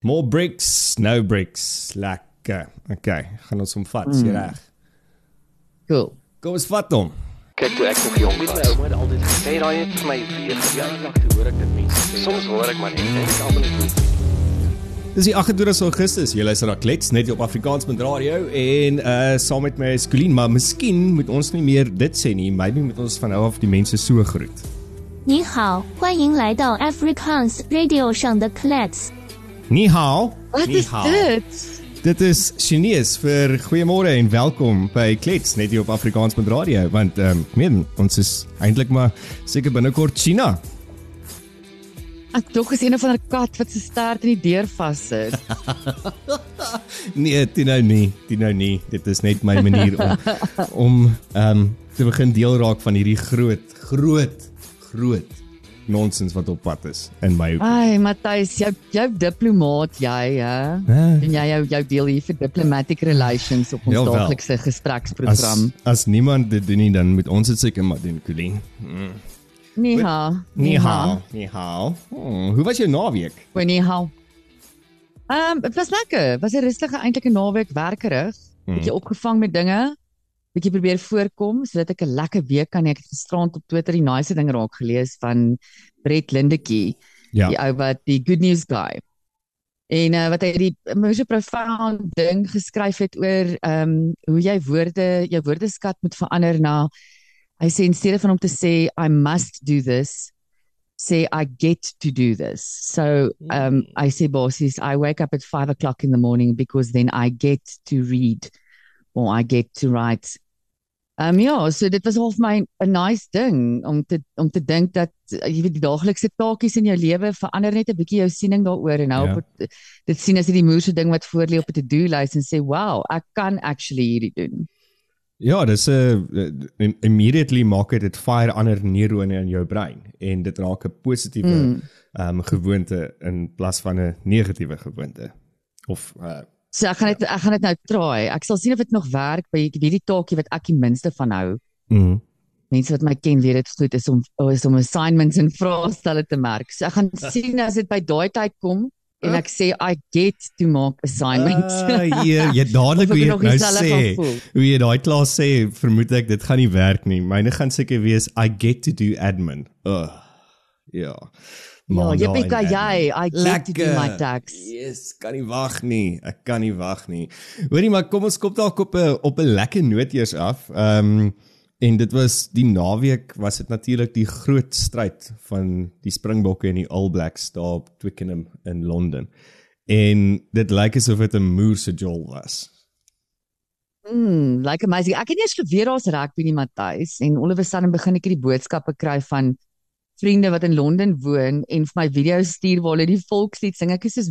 More bricks, no bricks. Lekker. Okay, gaan ons hom vat, mm. jy reg. Cool. Kom ons vat hom. Kyk toe ek nog jong was, my ouma het altyd gesê daai het vir my weer verjaar lank te hoor ek dit mense. Soms hoor ek maar net en ek almal net Dis die 28 Augustus. Jy luister na Klets net op Afrikaans met radio en uh saam met my Skolien, maar miskien moet ons nie meer dit sê nie. Maybe moet ons van nou af die mense so groet. 你好，欢迎来到 Afrikaans Radio 上的 Klets。 Ni hao. Wat Ni is hao. dit? Dit is Chinese vir goeiemôre en welkom by Klets net hier op Afrikaans met radio want ehm um, meen ons is eintlik maar seker binnekort China. Ek dink is een of ander kat wat se stert in die deur vassit. Nee, dit nou nie, dit nou nie. Dit is net my manier om om ehm um, te begin deel raak van hierdie groot groot groot nonsens wat op pad is in my Ai, Matthys, jou jou diplomaat jy, hè? En jy jou jou deel hier vir diplomatic relations op ons Jawel. daaglikse as gespreksprogram. as niemand dit doen nie dan moet ons dit seker maar doen, Colleen. Ni hao. Ni hao, ni hao. Oh, hoe was jou naweek? Goeie ni hao. Ehm, dit was lekker. Was 'n rustige eintlike naweek werkerig. Hmm. Bietjie opgevang met dinge. Bietjie probeer voorkom sodat ek 'n lekker week kan hê. Ek het gisterand op Twitter die nice ding raak gelees van Brett Lindetjie. Ja. die ou wat die good news guy. En uh, wat hy die moeë profound ding geskryf het oor ehm um, hoe jy woorde jou woordeskat moet verander na hy sê in steede van om te sê I must do this say I get to do this. So um I say bosses I wake up at 5 o'clock in the morning because then I get to read or I get to write. Um ja, so dit was half my 'n nice ding om te om te dink dat uh, jy weet die daaglikse taakies in jou lewe verander net 'n bietjie jou siening daaroor en nou Ja. op het- dit sien as hierdie moeëse ding wat voor lê op 'n to-do lys en sê wow, ek kan actually hierdie doen. Ja, dis 'n uh, immediately maak dit fire ander neurone in jou brein en dit raak 'n positiewe Mm. um, gewoonte in plaas van 'n negatiewe gewoonte. Of uh, So ek gaan dit ek gaan dit nou try. Ek sal sien of dit nog werk by hierdie taakie wat ek die minste van hou. mm, Mense wat my ken weet dit goed is om is om assignments en vraestelle te merk. So ek gaan sien as dit by daai tyd kom en ek sê I get to maak assignments. Ah, hier, jy dadelik nog nou sê. Hoe jy daai klas sê, vermoed ek dit gaan nie werk nie. Myne gaan seker wees I get to do admin. Ugh. Ja. Ja, jippie jy, I get to do my tax. Yes, kan nie wag nie. Ek kan nie wag nie. Hoorie maar kom ons kop dalk op 'n op 'n lekker noot eers af. Ehm um, en dit was die naweek was dit natuurlik die groot stryd van die Springbokke en die All Blacks daar op Twickenham in Londen. En dit lyk asof dit 'n moer se jol was. Mm, like amazing. Ek het nie eens geweet daar's rugby nie, Matthys, en all of a sudden begin ek hierdie boodskappe kry van vriende wat in Londen woon en vir my video's stuur waar hulle die volkslied sing. Ek is soos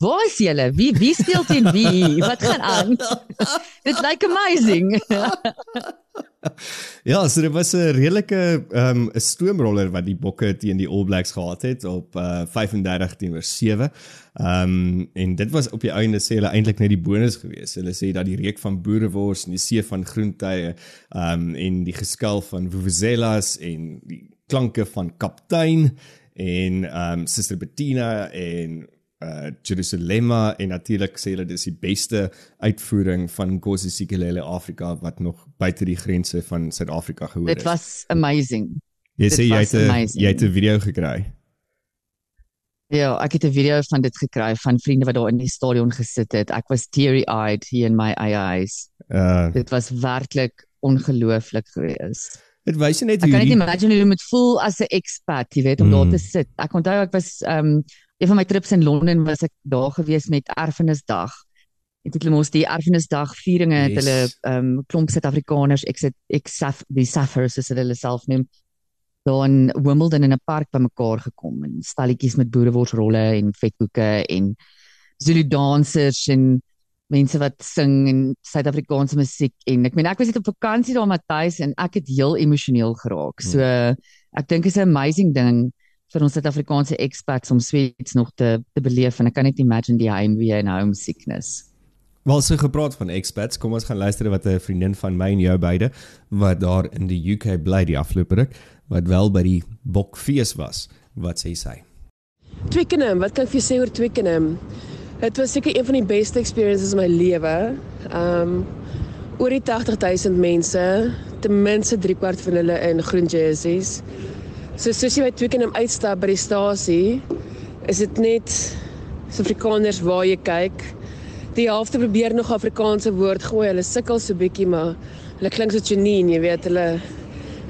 Waar is julle? Wie wie speel teen wie? Wat gaan aan? Dit lyk amazing. Ja, so dit was 'n redelike ehm um, 'n stoomroller wat die Bokke teen die All Blacks gehad het op uh 35 teenoor 7. Ehm um, en dit was op die einde sê hulle eintlik net die bonus gewees. Hulle sê dat die reuk van boerewors en die see van groentye ehm um, en die geskel van vuvuzelas en die klanke van kaptein en ehm um, Suster Bettina en uh Jerusalema en natuurlik sê hulle dis die beste uitvoering van Nkosi Sikelele Afrika wat nog buite die grense van Suid-Afrika gehoor Dit is. was amazing. jy dit sê jy het amazing. jy het 'n video gekry. Ja, ek het 'n video van dit gekry van vriende wat daar in die stadion gesit het. Ek was teary-eyed hier in my eie huis. Uh Dit was werklik ongelooflik geweest. Dit wys net Ek hoe kan net die, imagine hoe moet voel as 'n expat, jy weet, om Mm. daar te sit. Ek onthou ek was ehm um, een van my trips in Londen was ek daar gewees met Erfenisdag. Het hulle mos die Erfenisdag vieringe het Yes. hulle ehm um, klomp Suid-Afrikaners, ek sit ek saf die Saffers soos hulle self noem, daar in Wimbledon in 'n park bymekaar gekom en stalletjies met boereworsrolle en vetkoeke en Zulu dansers en mense wat sing en Suid-Afrikaanse musiek en ek meen ek was net op vakansie daar Matthys en ek het heel emosioneel geraak. So ek dink is 'n amazing ding vir ons Suid-Afrikaanse expats om Sweets nog te te beleef en ek kan net imagine die heimwee en homesickness. Wel so gepraat van expats, kom ons gaan luister wat 'n vriendin van my en jou beide wat daar in die UK bly die afgelope ruk, wat wel by die Bokfees was, wat sê sy? Twickenham, wat kan ek vir jou sê oor Twickenham? Dit was seker een van die beste experiences in my lewe. Um oor die 80000 mense, ten minste 3 kwart van hulle in groen jerseys. So soos jy by Twickenham uitstap by die stasie, is dit net Suid-Afrikaners waar jy kyk. Die helfte probeer nog Afrikaanse woord gooi. Hulle sukkel so bietjie, maar hulle klink so Janine, jy weet, hulle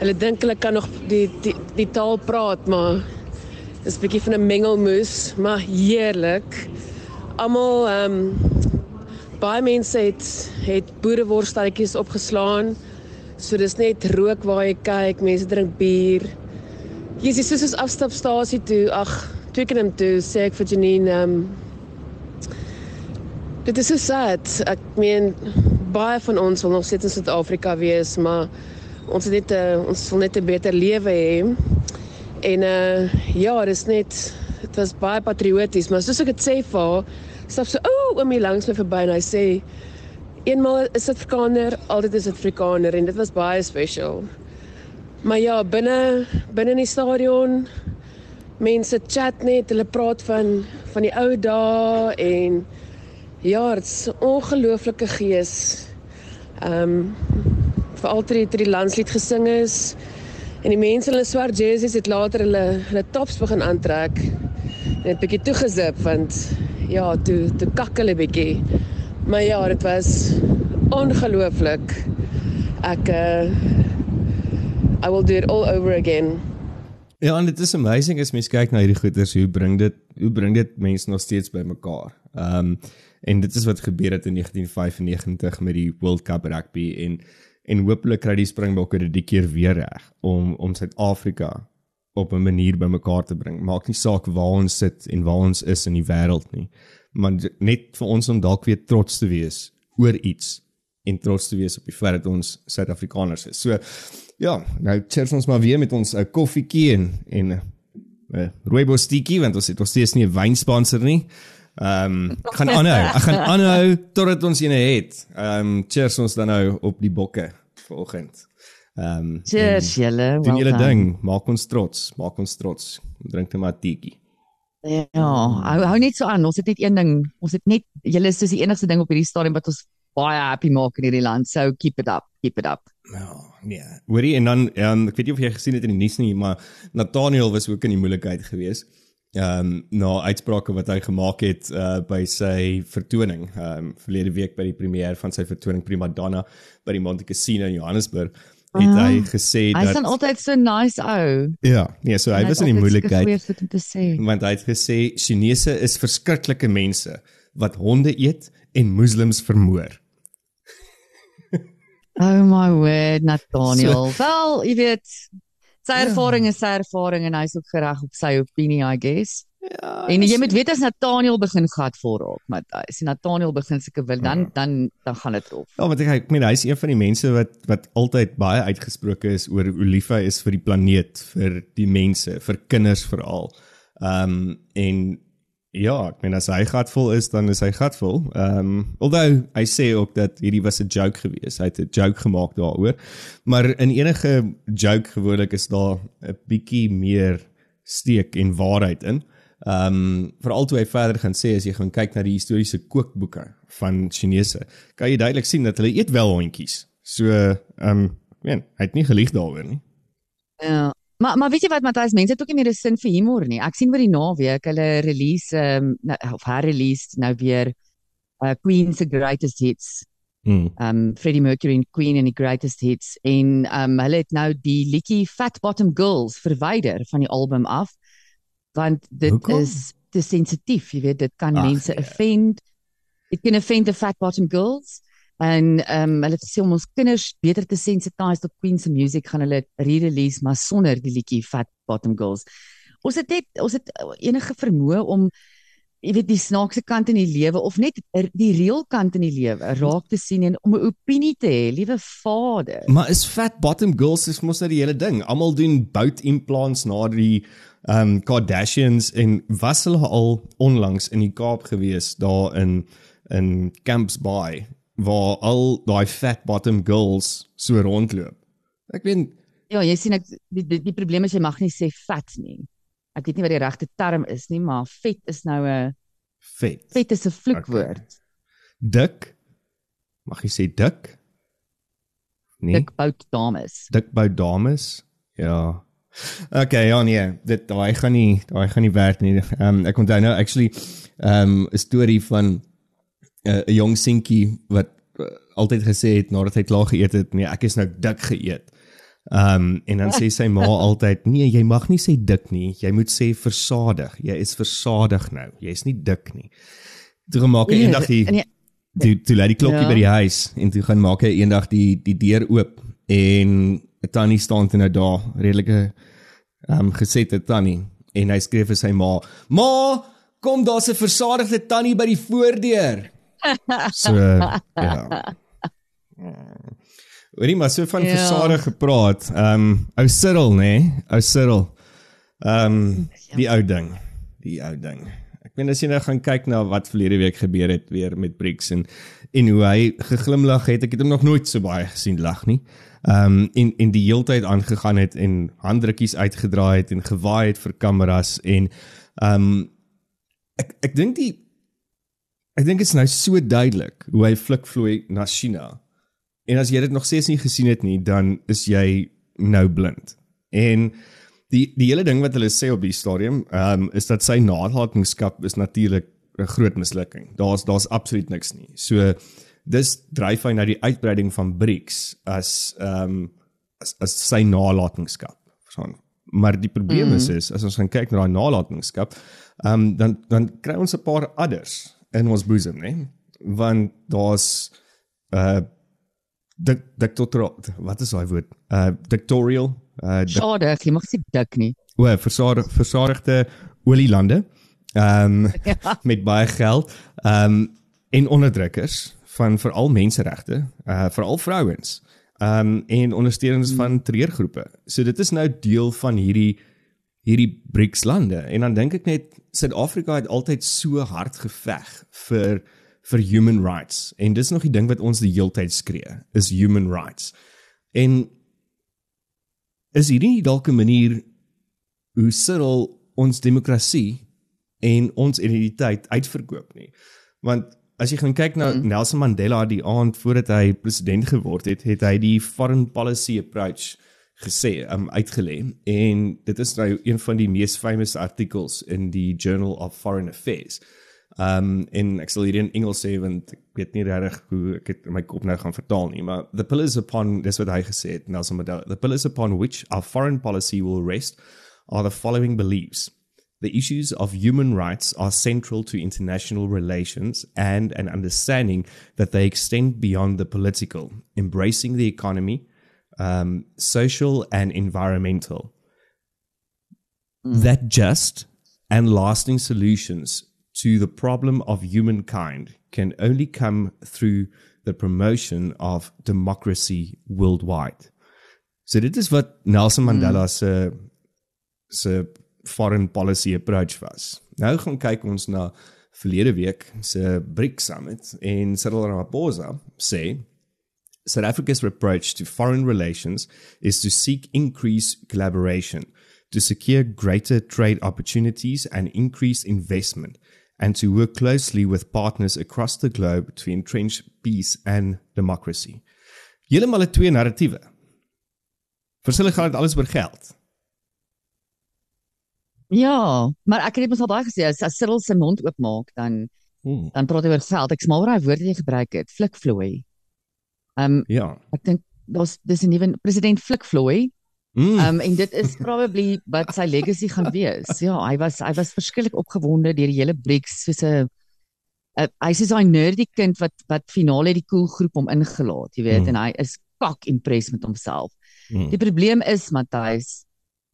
hulle dink hulle kan nog die die, die taal praat, maar dis 'n bietjie van 'n mengelmoes, maar heerlik. Almal ehm um, baie mense het het boereworstalletjies opgeslaan. So dis net rook waar jy kyk, mense drink bier. Jy sien soos ons afstapstasie toe, ag, Twickenham toe, sê ek vir Janine ehm um, Dit is so sad. Ek meen baie van ons wil nog steeds in Suid-Afrika wees, maar ons het net 'n ons wil net 'n beter lewe hê. En uh ja, dis net dit was baie patrioties, maar soos ek dit sê vir haar, stap so o, oh, oomie langs my verby en hy sê eenmal is dit Afrikaner, altyd is dit Afrikaner en dit was baie special. Maar ja, binne binne in die stadion mense chat net, hulle praat van van die ou dae en Ja, dit's ongelooflike gees. Ehm um, veral toe die, die landslied gesing is en die mense in hulle swart jerseys het later hulle hulle tops begin aantrek. Net 'n bietjie toegezip want ja, toe toe kak hulle bietjie. Maar ja, dit was ongelooflik. Ek uh I will do it all over again. Ja, en dit is amazing as mens kyk na hierdie goeters, hoe bring dit hoe bring dit mense nog steeds bymekaar. Ehm um, en dit is wat gebeur het in 1995 met die World Cup rugby en en hopelik kry die Springbokke dit die keer weer reg om om Suid-Afrika op 'n manier bymekaar te bring. Maak nie saak waar ons sit en waar ons is in die wêreld nie, maar net vir ons om dalk weer trots te wees oor iets en trots te wees op die feit dat ons Suid-Afrikaners is. So ja, nou cheers ons maar weer met ons 'n uh, koffietjie en en 'n uh, rooibos tikkie want ons het nog steeds nie 'n wynsponsor nie. Ehm um, gaan aanhou. Ek gaan aanhou totdat ons eene het. Ehm um, cheers ons dan nou op die bokke vanoggend. Ehm um, cheers julle. Doen julle ding, maak ons trots, maak ons trots. Drink net maar tikkie. Ja, hou hou net so aan. Ons het net een ding. Ons het net julle is soos die enigste ding op hierdie stadium wat ons baie happy maak in hierdie land. So keep it up. Keep it up. Ja, nee. Hoorie en dan um, ek weet nie of jy gesien het in die nuus nie, maar Nathaniel was ook in die moeilikheid geweest ehm um, na uitsprake wat hy gemaak het uh by sy vertoning ehm um, verlede week by die premier van sy vertoning Prima Donna by die Monte Casino in Johannesburg het uh, hy gesê dat Hy's dan altyd so nice ou. Ja, nee, so hy was in die moeilikheid. Want hy het gesê Chinese is verskriklike mense wat honde eet en moslems vermoor. oh my word, Nathaniel. So, Wel, jy weet sy ja. ervaring is sy ervaring en hy's ook gereg op sy opinie I guess. Ja. En jy moet weet as Nathaniel begin gat voorop, maar as Nathaniel begin seker wil dan ja. dan dan gaan dit rof. Ja, want ek ek meen hy's een van die mense wat wat altyd baie uitgesproke is oor hoe lief hy is vir die planeet, vir die mense, vir kinders veral. Ehm um, en Ja, ek meen as hy gatvol is, dan is hy gatvol. Ehm, um, alhoewel hy sê ook dat hierdie was 'n joke geweest. Hy het 'n joke gemaak daaroor. Maar in enige joke gewoonlik is daar 'n bietjie meer steek en waarheid in. Ehm, um, veral toe hy verder gaan sê as jy gaan kyk na die historiese kookboeke van Chinese, kan jy duidelik sien dat hulle eet wel hondjies. So, ehm, um, ek meen, hy het nie gelieg daaroor nie. Ja, Maar maar weet jy wat Matthys, mense het ook nie meer 'n sin vir humor nie. Ek sien oor die naweek hulle release um, of her release nou weer uh, Queen se greatest hits. Mm. Um Freddie Mercury en Queen en die greatest hits en um hulle het nou die liedjie Fat Bottom Girls verwyder van die album af want dit Hoekom? is te sensitief, jy weet, dit kan Ach, mense yeah. Ja. offend. It can offend the fat bottom girls en ehm um, hulle het gesê om ons kinders beter te sensitize tot Queen se music gaan hulle re-release maar sonder die liedjie Fat Bottom Girls. Ons het net ons het enige vermoë om jy weet die snaakse kant in die lewe of net die reël kant in die lewe raak te sien en om 'n opinie te hê, liewe vader. Maar is Fat Bottom Girls is mos net nou die hele ding. Almal doen bout implants na die ehm um, Kardashians en was hulle al onlangs in die Kaap gewees daar in in Camps Bay waar al daai fat bottom girls so rondloop. Ek weet Ja, jy sien ek die die, die probleem is jy mag nie sê fat nie. ek weet nie wat die regte term is nie, maar vet is nou 'n Vet. vet is 'n vloekwoord. Dik. Mag jy sê dik? Nee. Dik bout dames. Dikbou dames. Ja. Okay, ja nee, dit daai gaan nie daai gaan nie werk nie. Ehm um, ek onthou nou actually ehm um, 'n storie van 'n uh, jong seentjie wat uh, altyd gesê het nadat hy klaar geëet het, nee, ek is nou dik geëet. Ehm um, en dan sê sy ma altyd, nee, jy mag nie sê dik nie, jy moet sê versadig. Jy is versadig nou. Jy's nie dik nie. Toe gemaak hy Nee, eendag die nee. toe toe lê die klokkie Ja. by die huis en toe gaan maak hy eendag die die deur oop en 'n tannie staan toe nou daar, redelike ehm um, gesette tannie en hy skree vir sy ma: "Ma, kom daar's 'n versadigde tannie by die voordeur." So ja. Hoorie maar so van Ja. versadig gepraat. Ehm um, ou Cyril nê, nee? ou Cyril. Ehm um, die ou ding, die ou ding. Ek meen as jy nou gaan kyk na wat verlede week gebeur het weer met BRICS en en hoe hy geglimlag het, ek het hom nog nooit so baie gesien lag nie. Ehm um, en en die heeltyd aangegaan het en handdrukkies uitgedraai het en gewaai het vir kameras en ehm um, ek ek dink die ek dink dit is nou so duidelik hoe hy flikvloei na China. En as jy dit nog steeds nie gesien het nie, dan is jy nou blind. En die die hele ding wat hulle sê op die stadium, ehm um, is dat sy nalatenskap is natuurlik 'n groot mislukking. Daar's daar's absoluut niks nie. So dis dryf hy na die uitbreiding van BRICS as ehm um, as, as sy nalatenskap. Verstaan? Maar die probleem mm. is is as ons gaan kyk na daai nalatenskap, ehm um, dan dan kry ons 'n paar adders in ons boesem, né? Want daar's uh dik diktatorial wat is daai woord? Uh dictatorial uh dik- Skade, jy mag sê dik nie. o, versadig versadigde olielande. Ehm um, Ja. met baie geld. Ehm um, en onderdrukkers van veral menseregte, uh veral vrouens. Ehm um, en ondersteuners van treurgroepe. So dit is nou deel van hierdie hierdie BRICS lande en dan dink ek net Suid-Afrika het altyd so hard geveg vir vir human rights en dis nog die ding wat ons die heeltyd skree is human rights. En is hierdie nie dalk 'n manier hoe Cyril ons demokrasie en ons identiteit uitverkoop nie. Want as jy gaan kyk na mm. Nelson Mandela die aand voordat hy president geword het, het hy die foreign policy approach gesê, um, uitgelê en dit is nou een van die mees famous artikels in die Journal of Foreign Affairs. Um en ek sal hierdie in Engels sê want ek weet nie regtig hoe ek dit in my kop nou gaan vertaal nie, maar the pillars upon dis wat hy gesê het, Nelson Mandela, the pillars upon which our foreign policy will rest are the following beliefs. The issues of human rights are central to international relations and an understanding that they extend beyond the political, embracing the economy, um, social, and environmental. That just and lasting solutions to the problem of humankind can only come through the promotion of democracy worldwide. So dit is wat Nelson Mandela se se foreign policy approach was. Nou gaan kyk ons na verlede week se BRICS summit en Cyril Ramaphosa sê South Africa's approach to foreign relations is to seek increased collaboration, to secure greater trade opportunities and increase investment, and to work closely with partners across the globe to entrench peace and democracy. Heeltemal twee narratiewe. Vir hulle gaan dit alles oor geld. Ja, maar ek het dit mos al baie gesê as, as Cyril se mond oopmaak dan Hmm. dan praat hy oor geld. Ek smaak oor daai woord wat jy gebruik het, flikvloei. Ehm um, Ja. ek dink daar's dis 'n nuwe president flikvloei. Mm. Ehm um, en dit is probably wat sy legacy gaan wees. Ja, hy was hy was verskriklik opgewonde deur die hele BRICS soos 'n hy sê daai nerdy kind wat wat finale die cool groep hom ingelaat, jy weet, Mm. en hy is kak impressed met homself. Mm. Die probleem is Matthys,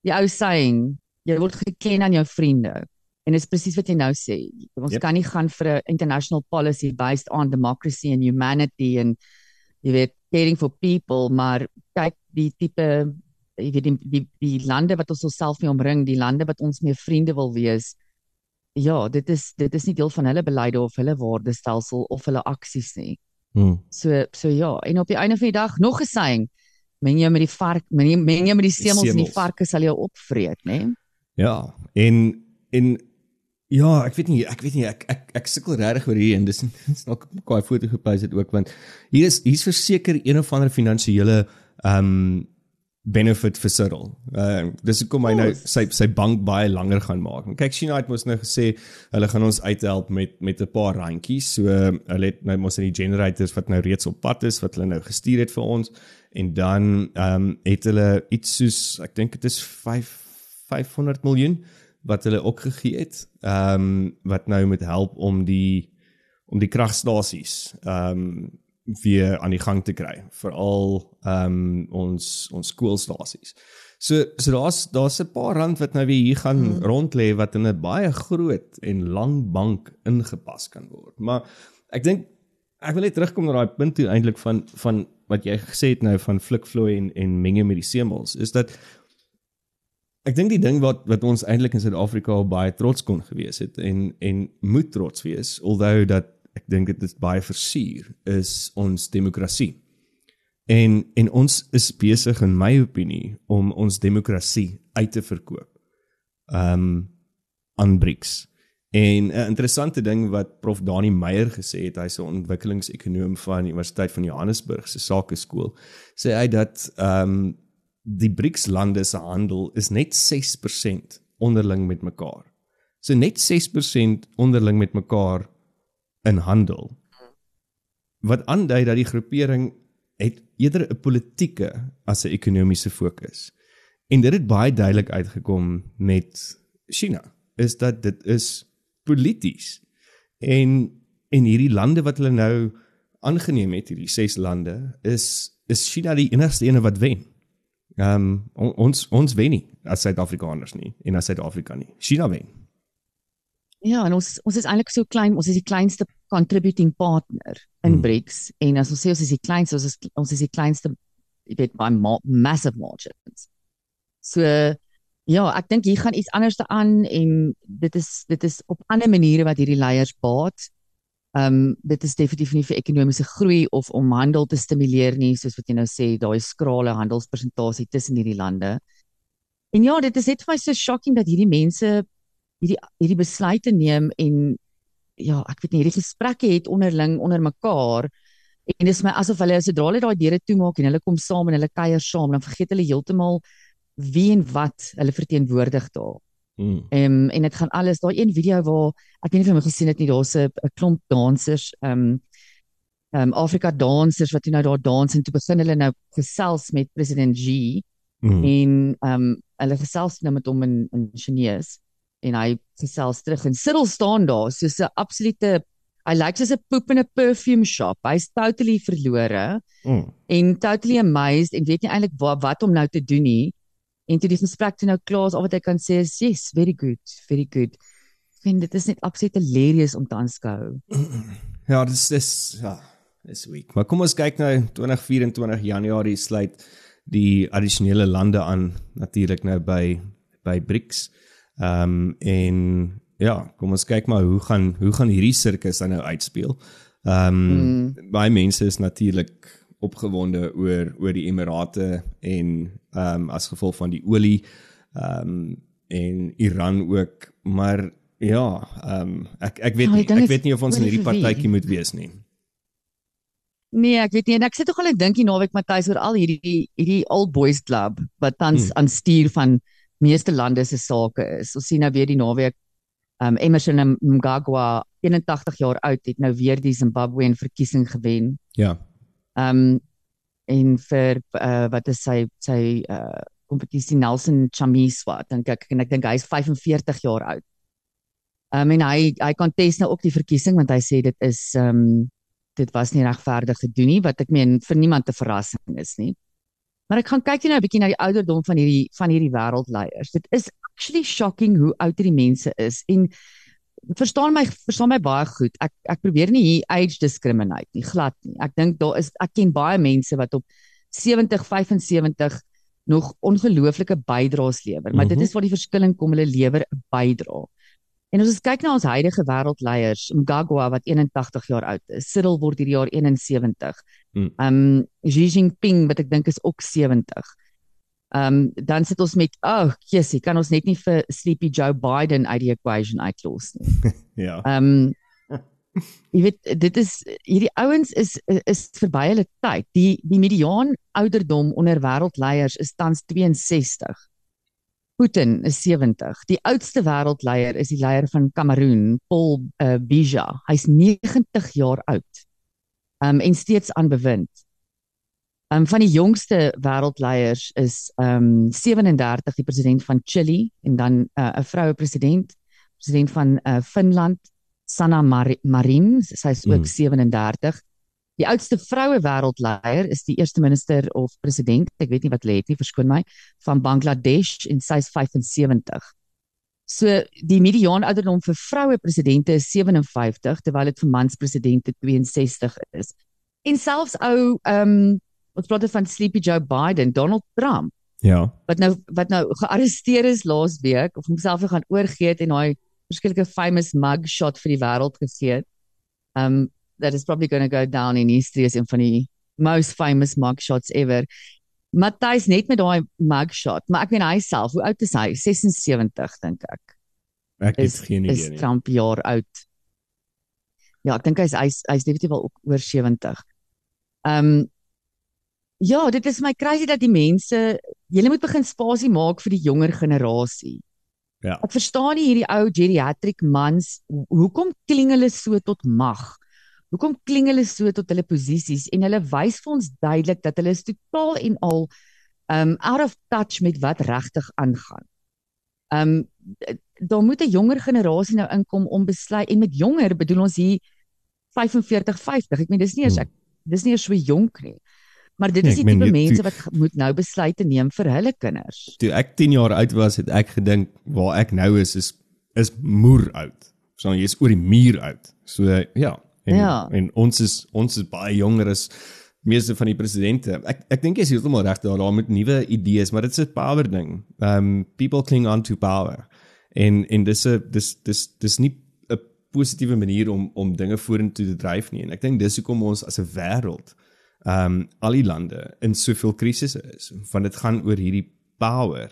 die ou saying, jy word geken aan jou vriende. En dit is presies wat jy nou sê. Ons Yep. kan nie gaan vir 'n international policy based on democracy and humanity and jy weet caring for people, maar kyk die tipe jy weet die die, die lande wat ons onsself mee omring, die lande wat ons mee vriende wil wees. Ja, dit is dit is nie deel van hulle beleide of hulle waardestelsel of hulle aksies nie. Mm. So so ja, en op die einde van die dag nog 'n saying, men jy met die vark, men jy men jy met die semels en die semels. varke sal jou opvreet, né? Ja, en en ja, ek weet nie, ek weet nie, ek ek ek sukkel regtig oor hier en dis dis nog 'n kwaai foto geplaas het ook want hier is hier's verseker een of ander finansiële ehm um, benefit vir Cyril. Uh dis hoekom hy nou sy sy bank baie langer gaan maak. Kyk China het mos nou gesê hulle gaan ons uithelp met met 'n paar randjies. So hulle het nou mos in die generators wat nou reeds op pad is wat hulle nou gestuur het vir ons en dan ehm um, het hulle iets soos ek dink dit is 5 500 miljoen wat hulle ook gegee het. Ehm um, wat nou met help om die om die kragstasies ehm um, weer aan die gang te kry veral ehm um, ons ons skoolstasies. So so daar's daar's 'n paar rand wat nou weer hier gaan hmm. rond lê wat in 'n baie groot en lang bank ingepas kan word. Maar ek dink ek wil net terugkom na daai punt toe eintlik van van wat jy gesê het nou van flikvloei en en menge met die semels is dat ek dink die ding wat wat ons eintlik in Suid-Afrika baie trots kon gewees het en en moet trots wees alhoewel dat ek dink dit is baie versuur is ons demokrasie. En en ons is besig in my opinie om ons demokrasie uit te verkoop. Um aan BRICS. En 'n interessante ding wat Prof Dani Meyer gesê het, hy's 'n ontwikkelingsekonoom van die Universiteit van Johannesburg se Sakeskool, sê hy dat um die BRICS lande se handel is net 6% onderling met mekaar. So net 6% onderling met mekaar in handel. Wat aandui dat die groepering het eerder 'n politieke as 'n ekonomiese fokus. En dit het baie duidelik uitgekom met China is dat dit is polities. En en hierdie lande wat hulle nou aangeneem het, hierdie ses lande, is is China die enigste ene wat wen. Ehm um, ons ons wen nie as Suid-Afrikaners nie en as Suid-Afrika nie. China wen. Ja, en ons ons is eintlik so klein, ons is die kleinste contributing partner in hmm. BRICS en as ons sê ons is die kleinste, ons is ons is die kleinste jy weet by ma massive margins. So ja, ek dink hier gaan iets anders te aan en dit is dit is op ander maniere wat hierdie leiers baat. Ehm um, dit is definitief nie vir ekonomiese groei of om handel te stimuleer nie, soos wat jy nou sê, daai skrale handelspersentasie tussen hierdie lande. En ja, dit is net vir my so shocking dat hierdie mense hierdie hierdie besluite neem en ja, ek weet nie hierdie gesprekke het onderling onder mekaar en dit is my asof hulle sodra hulle daai deure toemaak en hulle kom saam en hulle kuier saam dan vergeet hulle heeltemal wie en wat hulle verteenwoordig daar. Mm. Um, en dit gaan alles daai een video waar ek weet nie of jy gesien het nie daar's 'n klomp dansers ehm um, ehm um, Afrika dansers wat nou daar dans en toe begin hulle nou gesels met president Xi mm. en ehm um, hulle gesels nou met hom in in Chinese en hy gesels terug en Cyril staan daar soos 'n absolute hy lyk soos 'n poep in 'n perfume shop. Hy's totally verlore mm. en totally amazed en weet nie eintlik wat wat om nou te doen nie. En toe die gesprek toe nou klaar is, al wat hy kan sê is yes, very good, very good. Ek vind dit is net absoluut hilarious om te aanskou. Ja, dit is dis ja, dis week. Maar kom ons kyk nou 2024 Januarie sluit die addisionele lande aan natuurlik nou by by BRICS. Ehm um, en ja, kom ons kyk maar hoe gaan hoe gaan hierdie sirkus dan nou uitspeel. Ehm um, mm. baie mense is natuurlik opgewonde oor oor die Emirate en ehm um, as gevolg van die olie ehm um, en Iran ook, maar ja, ehm um, ek ek weet ja, nie, ek weet nie of ons in hierdie partytjie moet wees nie. Nee, ek weet nie en ek sit tog al ek dink die naweek Matthys oor al hierdie hierdie old boys club wat tans hmm. aan stuur van meeste lande se sake is. Ons sien nou weer die naweek um Emmerson Mnangagwa 81 jaar oud het nou weer die Zimbabwe en verkiesing gewen. Ja. Um en vir uh, wat is sy sy uh kompetisie Nelson Chamisa dink ek en ek dink hy is 45 jaar oud. Um en hy hy kontes nou ook die verkiesing want hy sê dit is um dit was nie regverdig gedoen nie wat ek meen vir niemand te verrassing is nie. Maar ek gaan kyk nou 'n bietjie na die ouderdom van hierdie van hierdie wêreldleiers. Dit is actually shocking hoe oud hierdie mense is en verstaan my verstaan my baie goed. Ek ek probeer nie hier age discriminate nie, glad nie. Ek dink daar is ek ken baie mense wat op 70, 75 nog ongelooflike bydraes lewer, maar mm -hmm. dit mhm. is waar die verskilling kom, hulle lewer 'n bydrae. En as ons kyk na ons huidige wêreldleiers, Mgagwa wat 81 jaar oud is, Cyril word hierdie jaar 71. Mm. Um Xi Jinping wat ek dink is ook 70. Ehm um, dan sit ons met oh, jessie, kan ons net nie vir Sleepy Joe Biden uit die equation uitlos nie. ja. Ehm um, jy weet dit is hierdie ouens is is verby hulle tyd. Die die mediaan ouderdom onder wêreldleiers is tans 62. Putin is 70. Die oudste wêreldleier is die leier van Kameroen, Paul uh, Biya. Hy's 90 jaar oud. Um en steeds aan bewind. Um van die jongste wêreldleiers is um 37 die president van Chili en dan uh, 'n uh, vroue president, president van uh, Finland, Sanna Mar Marin, sy is ook mm. 37. Die oudste vroue wêreldleier is die eerste minister of president, ek weet nie wat lê dit nie, verskoon my, van Bangladesh en sy is 75. So die mediaan ouderdom vir vroue presidente is 57 terwyl dit vir mans presidente 62 is. En selfs ou ehm um, ons praat van Sleepy Joe Biden, Donald Trump. Ja. Wat nou wat nou gearresteer is laas week of homself gaan oorgee het en hy verskillike famous mug shot vir die wêreld gegee het. Um that is probably going to go down in history as een van die most famous mug shots ever. Matthys net met daai mug shot, maar ek weet hy self, hoe oud is hy? 76 dink ek. Ek het geen idee nie. Is Trump jaar oud? Ja, ek dink hy's hy's hy's definitief al oor 70. Um Ja, dit is my crazy dat die mense, julle moet begin spasie maak vir die jonger generasie. Ja. Ek verstaan nie hierdie ou geriatric mans hoekom kling hulle so tot mag? Hoekom kling hulle so tot hulle posisies en hulle wys vir ons duidelik dat hulle is totaal en al um out of touch met wat regtig aangaan. Um daar moet 'n jonger generasie nou inkom om besluit en met jonger bedoel ons hier 45 50. Ek meen dis nie eens ek dis nie eens so jonk nie. Maar dit is nee, die tipe mense wat moet nou besluite neem vir hulle kinders. Toe ek 10 jaar oud was, het ek gedink waar ek nou is is is moer oud. So jy is oor die muur oud. So ja, en ja. en ons is ons is baie jonger as meeste van die presidente. Ek ek dink jy is heeltemal reg daar, daar moet nuwe idees, maar dit is 'n power ding. Um people cling on to power. En en dis 'n dis dis dis nie 'n positiewe manier om om dinge vorentoe te dryf nie. En ek dink dis hoekom ons as 'n wêreld ehm um, al die lande in soveel krisisse is want dit gaan oor hierdie power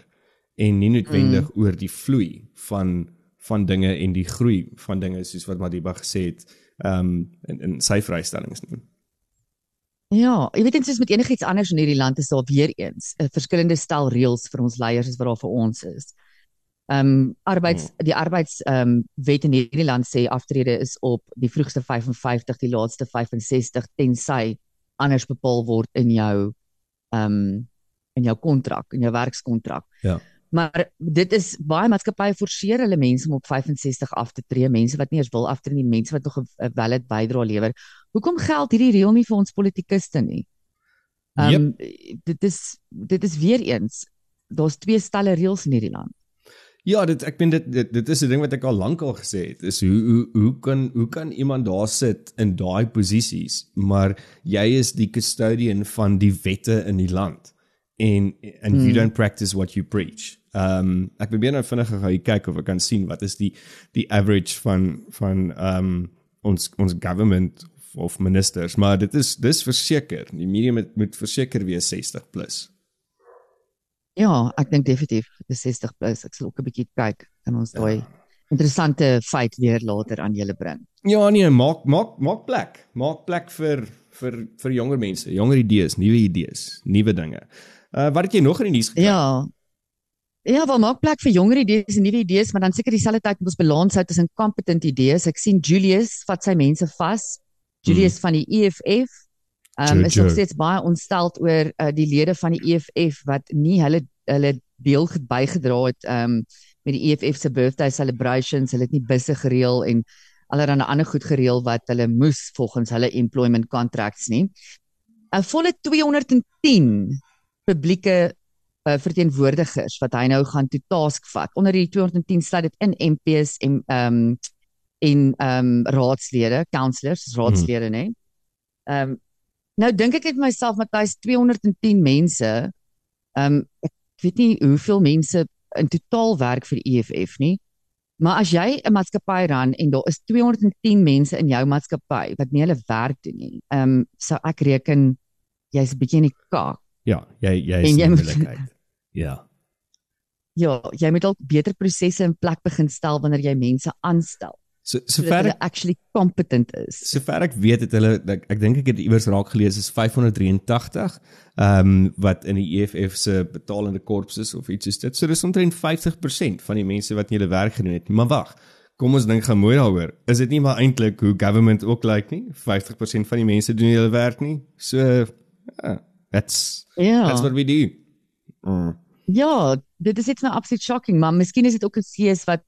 en nie noodwendig mm. oor die vloei van van dinge en die groei van dinge soos wat Madiba gesê het ehm um, in in sy vrystellings nie. Ja, jy weet dit is met enigiets anders in hierdie land is daar weer eens 'n verskillende stel reëls vir ons leiers as wat daar vir ons is. Ehm um, arbeids mm. die arbeids ehm um, wet in hierdie land sê aftrede is op die vroegste 55, die laaste 65 tensy anders bepaal word in jou ehm um, in jou kontrak, in jou werkskontrak. Ja. Maar dit is baie maatskappye forceer hulle mense om op 65 af te tree, mense wat nie eens wil aftree nie, mense wat nog 'n valid bydrae lewer. Hoekom geld hierdie reël nie vir ons politikuste nie? Ehm um, yep. dit is dit is weer eens daar's twee stelle reëls in hierdie land. Ja, dit ek meen dit dit, dit is 'n ding wat ek al lank al gesê het. Is hoe hoe hoe kan hoe kan iemand daar sit in daai posisies, maar jy is die custodian van die wette in die land en and hmm. you don't practice what you preach. Ehm um, ek probeer nou vinnig gou kyk of ek kan sien wat is die die average van van ehm um, ons ons government of, of ministers, maar dit is dis verseker. Die medium moet, moet verseker wees 60 plus. Ja, ek dink definitief dis 60 plus. Ek sal ook 'n bietjie kyk en ons daai ja. interessante feit weer later aan julle bring. Ja, nee, maak maak maak plek. Maak plek vir vir vir jonger mense, jonger idees, nuwe idees, nuwe dinge. Uh wat het jy nog in die nuus gekry? Ja. Ja, wel maak plek vir jonger idees en nuwe idees, maar dan seker dieselfde tyd moet ons balans hou tussen competent idees. Ek sien Julius vat sy mense vas. Julius hmm. van die EFF um, is nog steeds baie ontsteld oor uh, die lede van die EFF wat nie hulle hulle deel bygedra het ehm um, met die EFF se birthday celebrations, hulle het nie busse gereël en allerlei ander goed gereël wat hulle moes volgens hulle employment contracts nie. 'n Volle 210 publieke uh, verteenwoordigers wat hy nou gaan toe task vat. Onder die 210 sluit dit in MPs en ehm um, en ehm um, raadslede, councillors, raadslede hmm. nê. Ehm um, Nou dink ek net myself Matthys 210 mense. Ehm um, ek weet nie hoeveel mense in totaal werk vir die EFF nie. Maar as jy 'n maatskappy ran en daar is 210 mense in jou maatskappy wat nie hulle werk doen nie. Ehm um, sou ek reken jy's 'n bietjie in die kak. Ja, jy jy is in moeilikheid. Ja. Ja, jy moet dalk beter prosesse in plek begin stel wanneer jy mense aanstel. So Sodat sover hulle ek actually competent is. sover ek weet het hulle ek, ek dink ek het iewers raak gelees is 583 ehm um, wat in die EFF se betalende korps is of iets soos dit. So dis omtrent 50% van die mense wat nie hulle werk gedoen het nie. Maar wag. Kom ons dink gaan mooi daaroor. Is dit nie maar eintlik hoe government ook lyk nie? 50% van die mense doen nie hulle werk nie. So ja, that's Ja. that's what we do. Mm. Ja, dit is iets nou absoluut shocking, maar miskien is dit ook 'n gees wat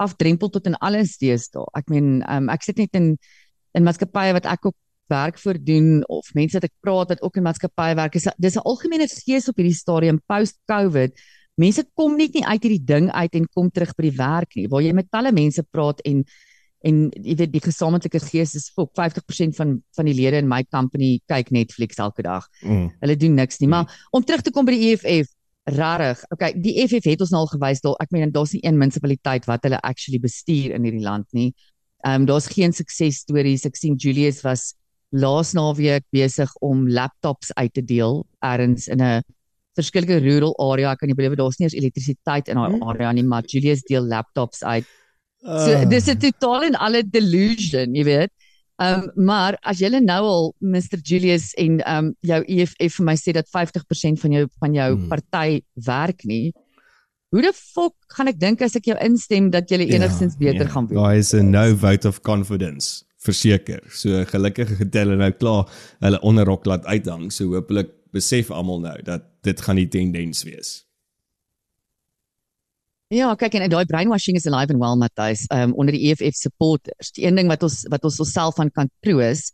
afdrempel tot in alles deesdae. Ek meen, um, ek sit net in in maatskappye wat ek ook werk vir doen of mense wat ek praat wat ook in maatskappye werk. Is dis 'n algemene gees op hierdie stadium post-COVID. Mense kom net nie uit hierdie ding uit en kom terug by die werk nie. Waar jy met talle mense praat en en jy weet die gesamentlike gees is fok 50% van van die lede in my company kyk Netflix elke dag. Mm. Hulle doen niks nie. Maar om terug te kom by die EFF, rarig. Okay, die EFF het ons nou al gewys daar. Ek meen daar's nie een munisipaliteit wat hulle actually bestuur in hierdie land nie. Ehm um, daar's geen suksesstories. Ek sien Julius was laas naweek besig om laptops uit te deel ergens in 'n verskillende rural area. Ek kan nie belowe daar's nie eens elektrisiteit in daai area nie, maar Julius deel laptops uit. So Ah. dis 'n totaal en alle delusion, jy weet. Ehm um, maar as jy nou al Mr Julius en ehm um, jou EFF vir my sê dat 50% van jou van jou Hmm. party werk nie. Hoe die fok gaan ek dink as ek jou instem dat jy enigstens beter gaan wees? Daar is 'n no vote of confidence verseker. So gelukkig het hulle nou klaar hulle onderrok laat uithang. So hopelik besef almal nou dat dit gaan die tendens wees. Ja, kyk en daai brainwashing is alive and well Matthys, um onder die EFF supporters. Die een ding wat ons wat ons onsself van kan troos.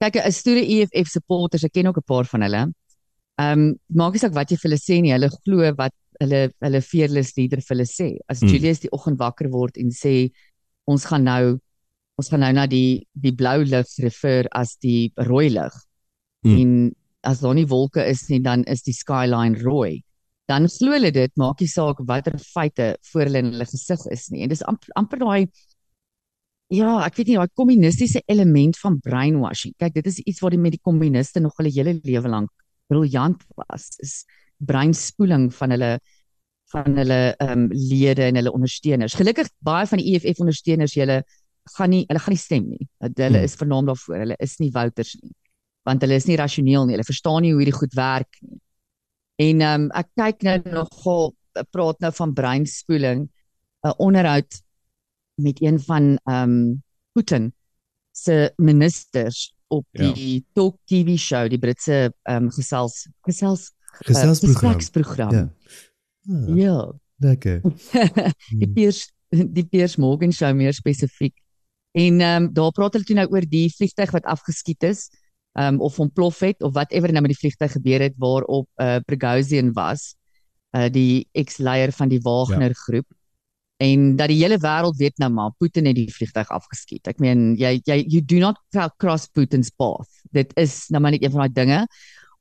Kyk, 'n stoere EFF supporters, ek ken ook 'n paar van hulle. Um maak nie saak wat jy vir hulle sê nie, hulle glo wat hulle hulle fearless leader vir hulle sê. As Hmm. Julius die oggend wakker word en sê ons gaan nou ons gaan nou na die die blou lig refer as die rooi lig. Hmm. En as daar nie wolke is nie, dan is die skyline rooi dan glo hulle dit maak nie saak watter feite voor hulle in hulle gesig is nie. En dis amper amper daai ja ek weet nie daai kommunistiese element van brainwashing. Kyk dit is iets wat die met die kommuniste nog hulle hele lewe lank briljant was is breinspoeling van hulle van hulle ehm um, lede en hulle ondersteuners. Gelukkig baie van die EFF ondersteuners julle gaan nie hulle gaan nie stem nie. Hulle Hmm. is vernaam daarvoor. Hulle is nie voters nie. Want hulle is nie rasioneel nie. Hulle verstaan nie hoe hierdie goed werk nie En ehm um, ek kyk nou nogal praat nou van breinspoeling 'n onderhoud met een van ehm um, Putin se ministers op Ja. die Talk TV show, die Britse ehm um, gesels gesels eh, Geselsprogram. gespreksprogram. Ja. Ah, Ja. lekker. die Piers die Piers Morgan show meer spesifiek. En ehm um, daar praat hulle toe nou oor die vliegtyg wat afgeskiet is, um, of ontplof het of whatever nou met die vliegtyg gebeur het waarop uh, Prigozhin was, uh, die ex-leier van die Wagner ja. groep. En dat die hele wêreld weet nou maar Putin het die vliegtyg afgeskiet. Ek meen jy jy you do not cross Putin's path. Dit is nou maar net een van daai dinge.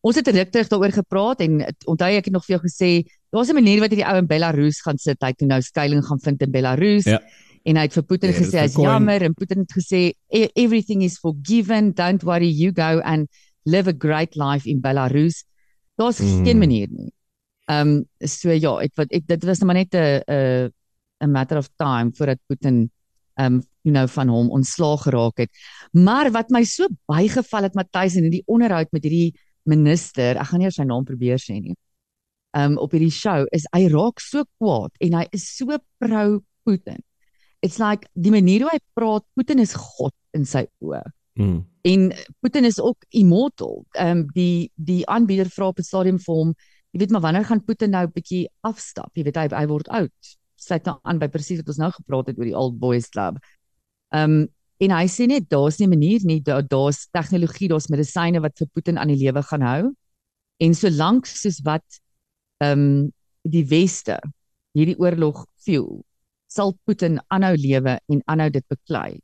Ons het ruk terug daaroor gepraat en onthou ek het nog vir jou gesê daar's 'n manier wat hierdie ou in Belarus gaan sit. Hy het nou skuilings gaan vind in Belarus. Ja. En hy het vir Putin Ja, dit gesê hy's jammer en Putin het gesê "E- everything is forgiven. Don't worry, you go and live a great life in Belarus. Daar's Mm. geen manier nie. Ehm um, so ja, ek wat ek dit was nou maar net 'n 'n 'n matter of time voordat Putin ehm um, you know van hom ontslaag geraak het. Maar wat my so bygeval het Matthys in hierdie onderhoud met hierdie minister, ek gaan nie sy naam probeer sê nie. Um op hierdie show is hy raak so kwaad en hy is so pro Putin. It's like die manier hoe hy praat, Putin is God in sy oë. Mm. En Putin is ook immortal. Ehm um, die die aanbieder vra op 'n stadium vir hom, jy weet maar wanneer gaan Putin nou 'n bietjie afstap? Jy weet hy hy word oud. Sluit nou aan by presies wat ons nou gepraat het oor die Old Boys Club. Ehm um, en hy sê net daar's nie 'n manier nie, daar daar's tegnologie, daar's medisyne wat vir Putin aan die lewe gaan hou. En solank soos wat ehm um, die weste hierdie oorlog fuel, sal Putin aanhou lewe en aanhou dit beklei.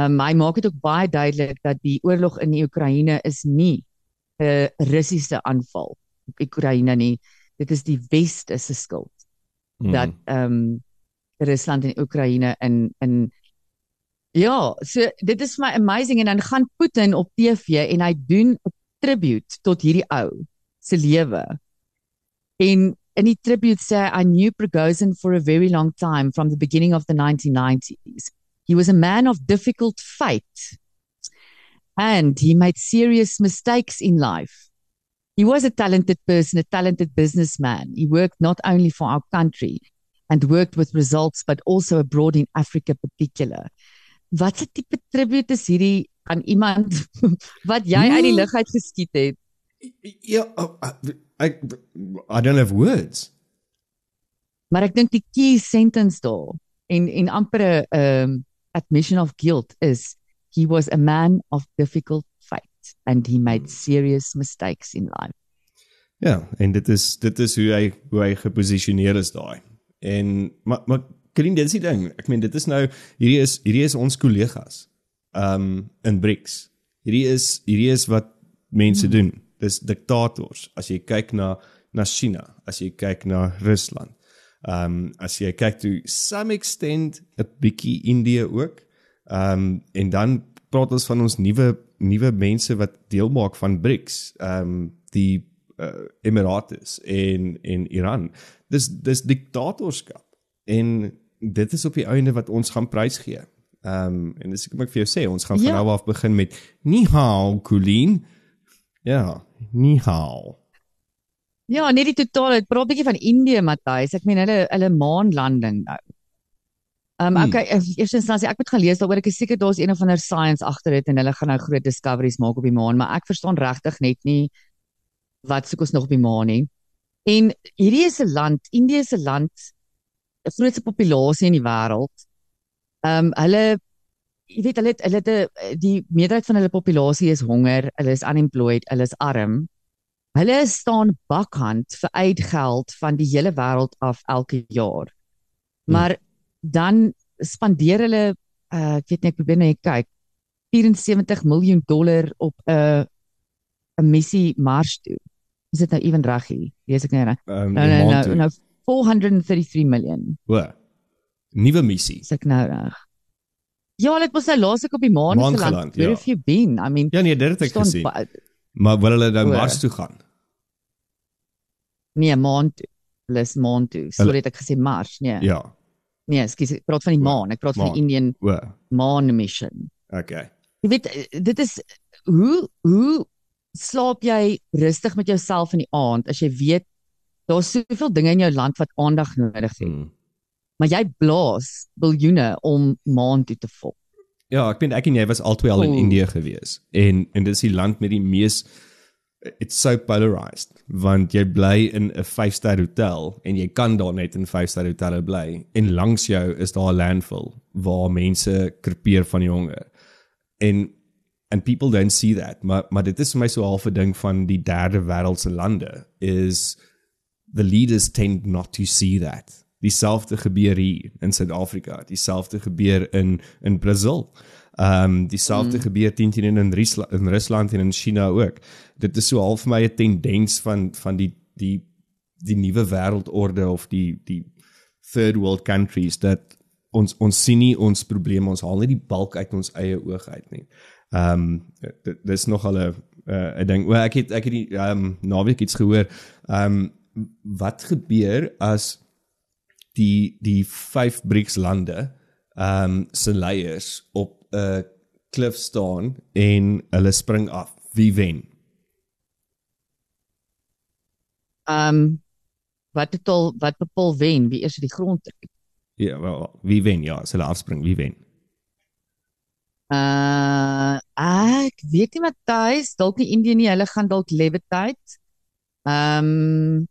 Um, hy maak dit ook baie duidelik dat die oorlog in die Oekraïne is nie 'n Russiese aanval op Oekraïne nie. Dit is die weste se skuld Mm. dat ehm um, Rusland en Oekraïne in in Ja, so dit is my amazing en dan gaan Putin op TV en hy doen 'n tribute tot hierdie ou se lewe. En in die tribute sê I knew Prigozhin for a very long time from the beginning of the 1990s. He was a man of difficult fate and he made serious mistakes in life. He was a talented person, a talented businessman. He worked not only for our country and worked with results but also abroad in Africa particular. Wat 'n tipe tribute is hierdie aan iemand wat jy uit die lug uit geskiet het? Ja, oh, I, I don't have words. Maar ek dink die key sentence daar en en amper 'n um, admission of guilt is he was a man of difficult fate and he made serious mistakes in life. Ja, en dit is dit is hoe hy hoe hy geposisioneer is daai. En maar maar Karin, dit is die ding. Ek meen dit is nou hierdie is hierdie is ons kollegas. Um in BRICS. Hierdie is hierdie is wat mense hmm. doen. Dis diktators. As jy kyk na na China, as jy kyk na Rusland. Um as jy kyk to some extent 'n bietjie Indië ook. Um en dan praat ons van ons nuwe nuwe mense wat deel maak van BRICS. Um die uh, Emirates en en Iran. Dis dis diktatorskap. En dit is op die einde wat ons gaan prys gee. Ehm um, en dis ek moet vir jou sê ons gaan ja. van nou af begin met ni hao Colleen. Ja, ni hao. Ja, net die totale, praat 'n bietjie van Indië, Matthys. Ek meen hulle hulle maanlanding nou. Ehm um, okay, hmm. eers instansie ek moet gaan lees daaroor. Ek is seker daar's een of ander science agter dit en hulle gaan nou groot discoveries maak op die maan, maar ek verstaan regtig net nie wat soek ons nog op die maan nie. En hierdie is 'n land, Indië is 'n land, 'n grootste populasie in die wêreld. Ehm um, hulle jy weet hulle het, hulle het die meerderheid van hulle populasie is honger, hulle is unemployed, hulle is arm. Hulle staan bakhand vir uitgeld van die hele wêreld af elke jaar. Hmm. Maar hmm dan spandeer hulle uh, ek weet nie ek probeer net kyk 74 miljoen dollar op 'n uh, 'n missie Mars toe. Is dit nou ewen reg hier? Lees ek nou reg? Um, nou nou nou nou 433 miljoen. Wat? Nuwe missie. Is ek nou reg? Ja, hulle het mos nou laas ek op die maan geland. Where ja. have you been? I mean Ja nee, dit het ek gesien. Maar wil hulle nou Mars toe gaan? Nee, maan toe. Hulle is maan toe. Sorry, het ek gesê Mars, nee. Ja. Nee, ekskuus, ek praat van die maan. Ek praat maan. van die Indian o. maan mission. Okay. Jy weet dit is hoe hoe slaap jy rustig met jouself in die aand as jy weet daar's soveel dinge in jou land wat aandag nodig het. Hmm. Maar jy blaas biljoene om maan toe te volg. Ja, ek weet ek en jy was altyd al in Indië gewees. En en dit is die land met die mees it's so polarized want jy bly in 'n 5-ster hotel en jy kan daar net in 5-ster hotelle bly. En langs jou is daar 'n landfill waar mense krepeer van die honger. En and people don't see that maar maar dit is vir my so half 'n ding van die derde wêreldse lande is the leaders tend not to see that dieselfde gebeur hier in Suid-Afrika dieselfde gebeur in in Brazil Ehm um, dieselfde mm. gebeur teen teen in Rusland in Rusland en in China ook. Dit is so half vir my 'n tendens van van die die die nuwe wêreldorde of die die third world countries dat ons ons sien nie ons probleme ons haal net die balk uit ons eie oog uit nie. Ehm um, dis nog al 'n 'n ding. Wel ek het ek het die ehm um, naweek iets gehoor. Ehm um, wat gebeur as die die vyf BRICS lande ehm um, se leiers op 'n klif staan en hulle spring af. Wie wen? Ehm um, wat het al wat bepaal wen? Wie eers die grond trek? Ja, wel, wie wen? Ja, as hulle afspring, wie wen? Uh ek weet nie Matthys, dalk nie Indië nie, hulle gaan dalk levitate. Ehm um,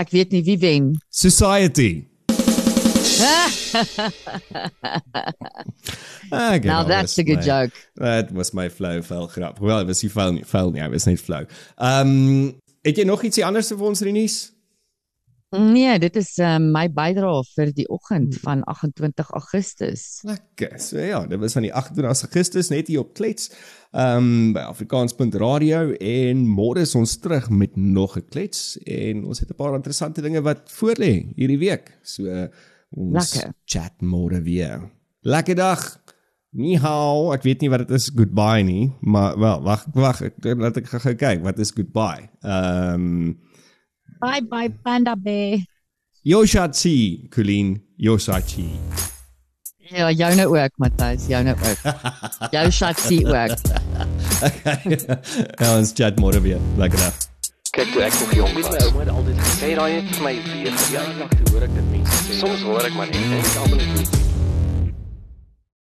ek weet nie wie wen. Society. now that's a good my, joke. That was my flow vel grap. Wel, was nie vel nie, vel nie, was net flow. Ehm, um, het jy nog ietsie anders vir ons Renies? Nee, dit is um, my bydrae vir die oggend hmm. van 28 Augustus. Lekker. So ja, dit was van die 28 Augustus net hier op Klets. Ehm um, by Afrikaans.radio en môre is ons terug met nog 'n klets en ons het 'n paar interessante dinge wat voorlê hierdie week. So uh, Ons Lekker. chat môre weer. Lekker dag. Ni hao. Ek weet nie wat dit is goodbye nie, maar wel, wag, wag, laat ek gou kyk wat is goodbye. Ehm um, Bye bye Panda Bear. Yoshachi, Colleen, Yoshachi. Ja, joune ook, Matthys, joune ook. Jou shatsie ook. ja, ons chat môre weer. Lekker dag. Kyk toe ek nog jong was. My ouma het altyd gesê raai het vir my vier verjaardag toe hoor ek dit mense sê. Soms hoor ek maar net en ek almal is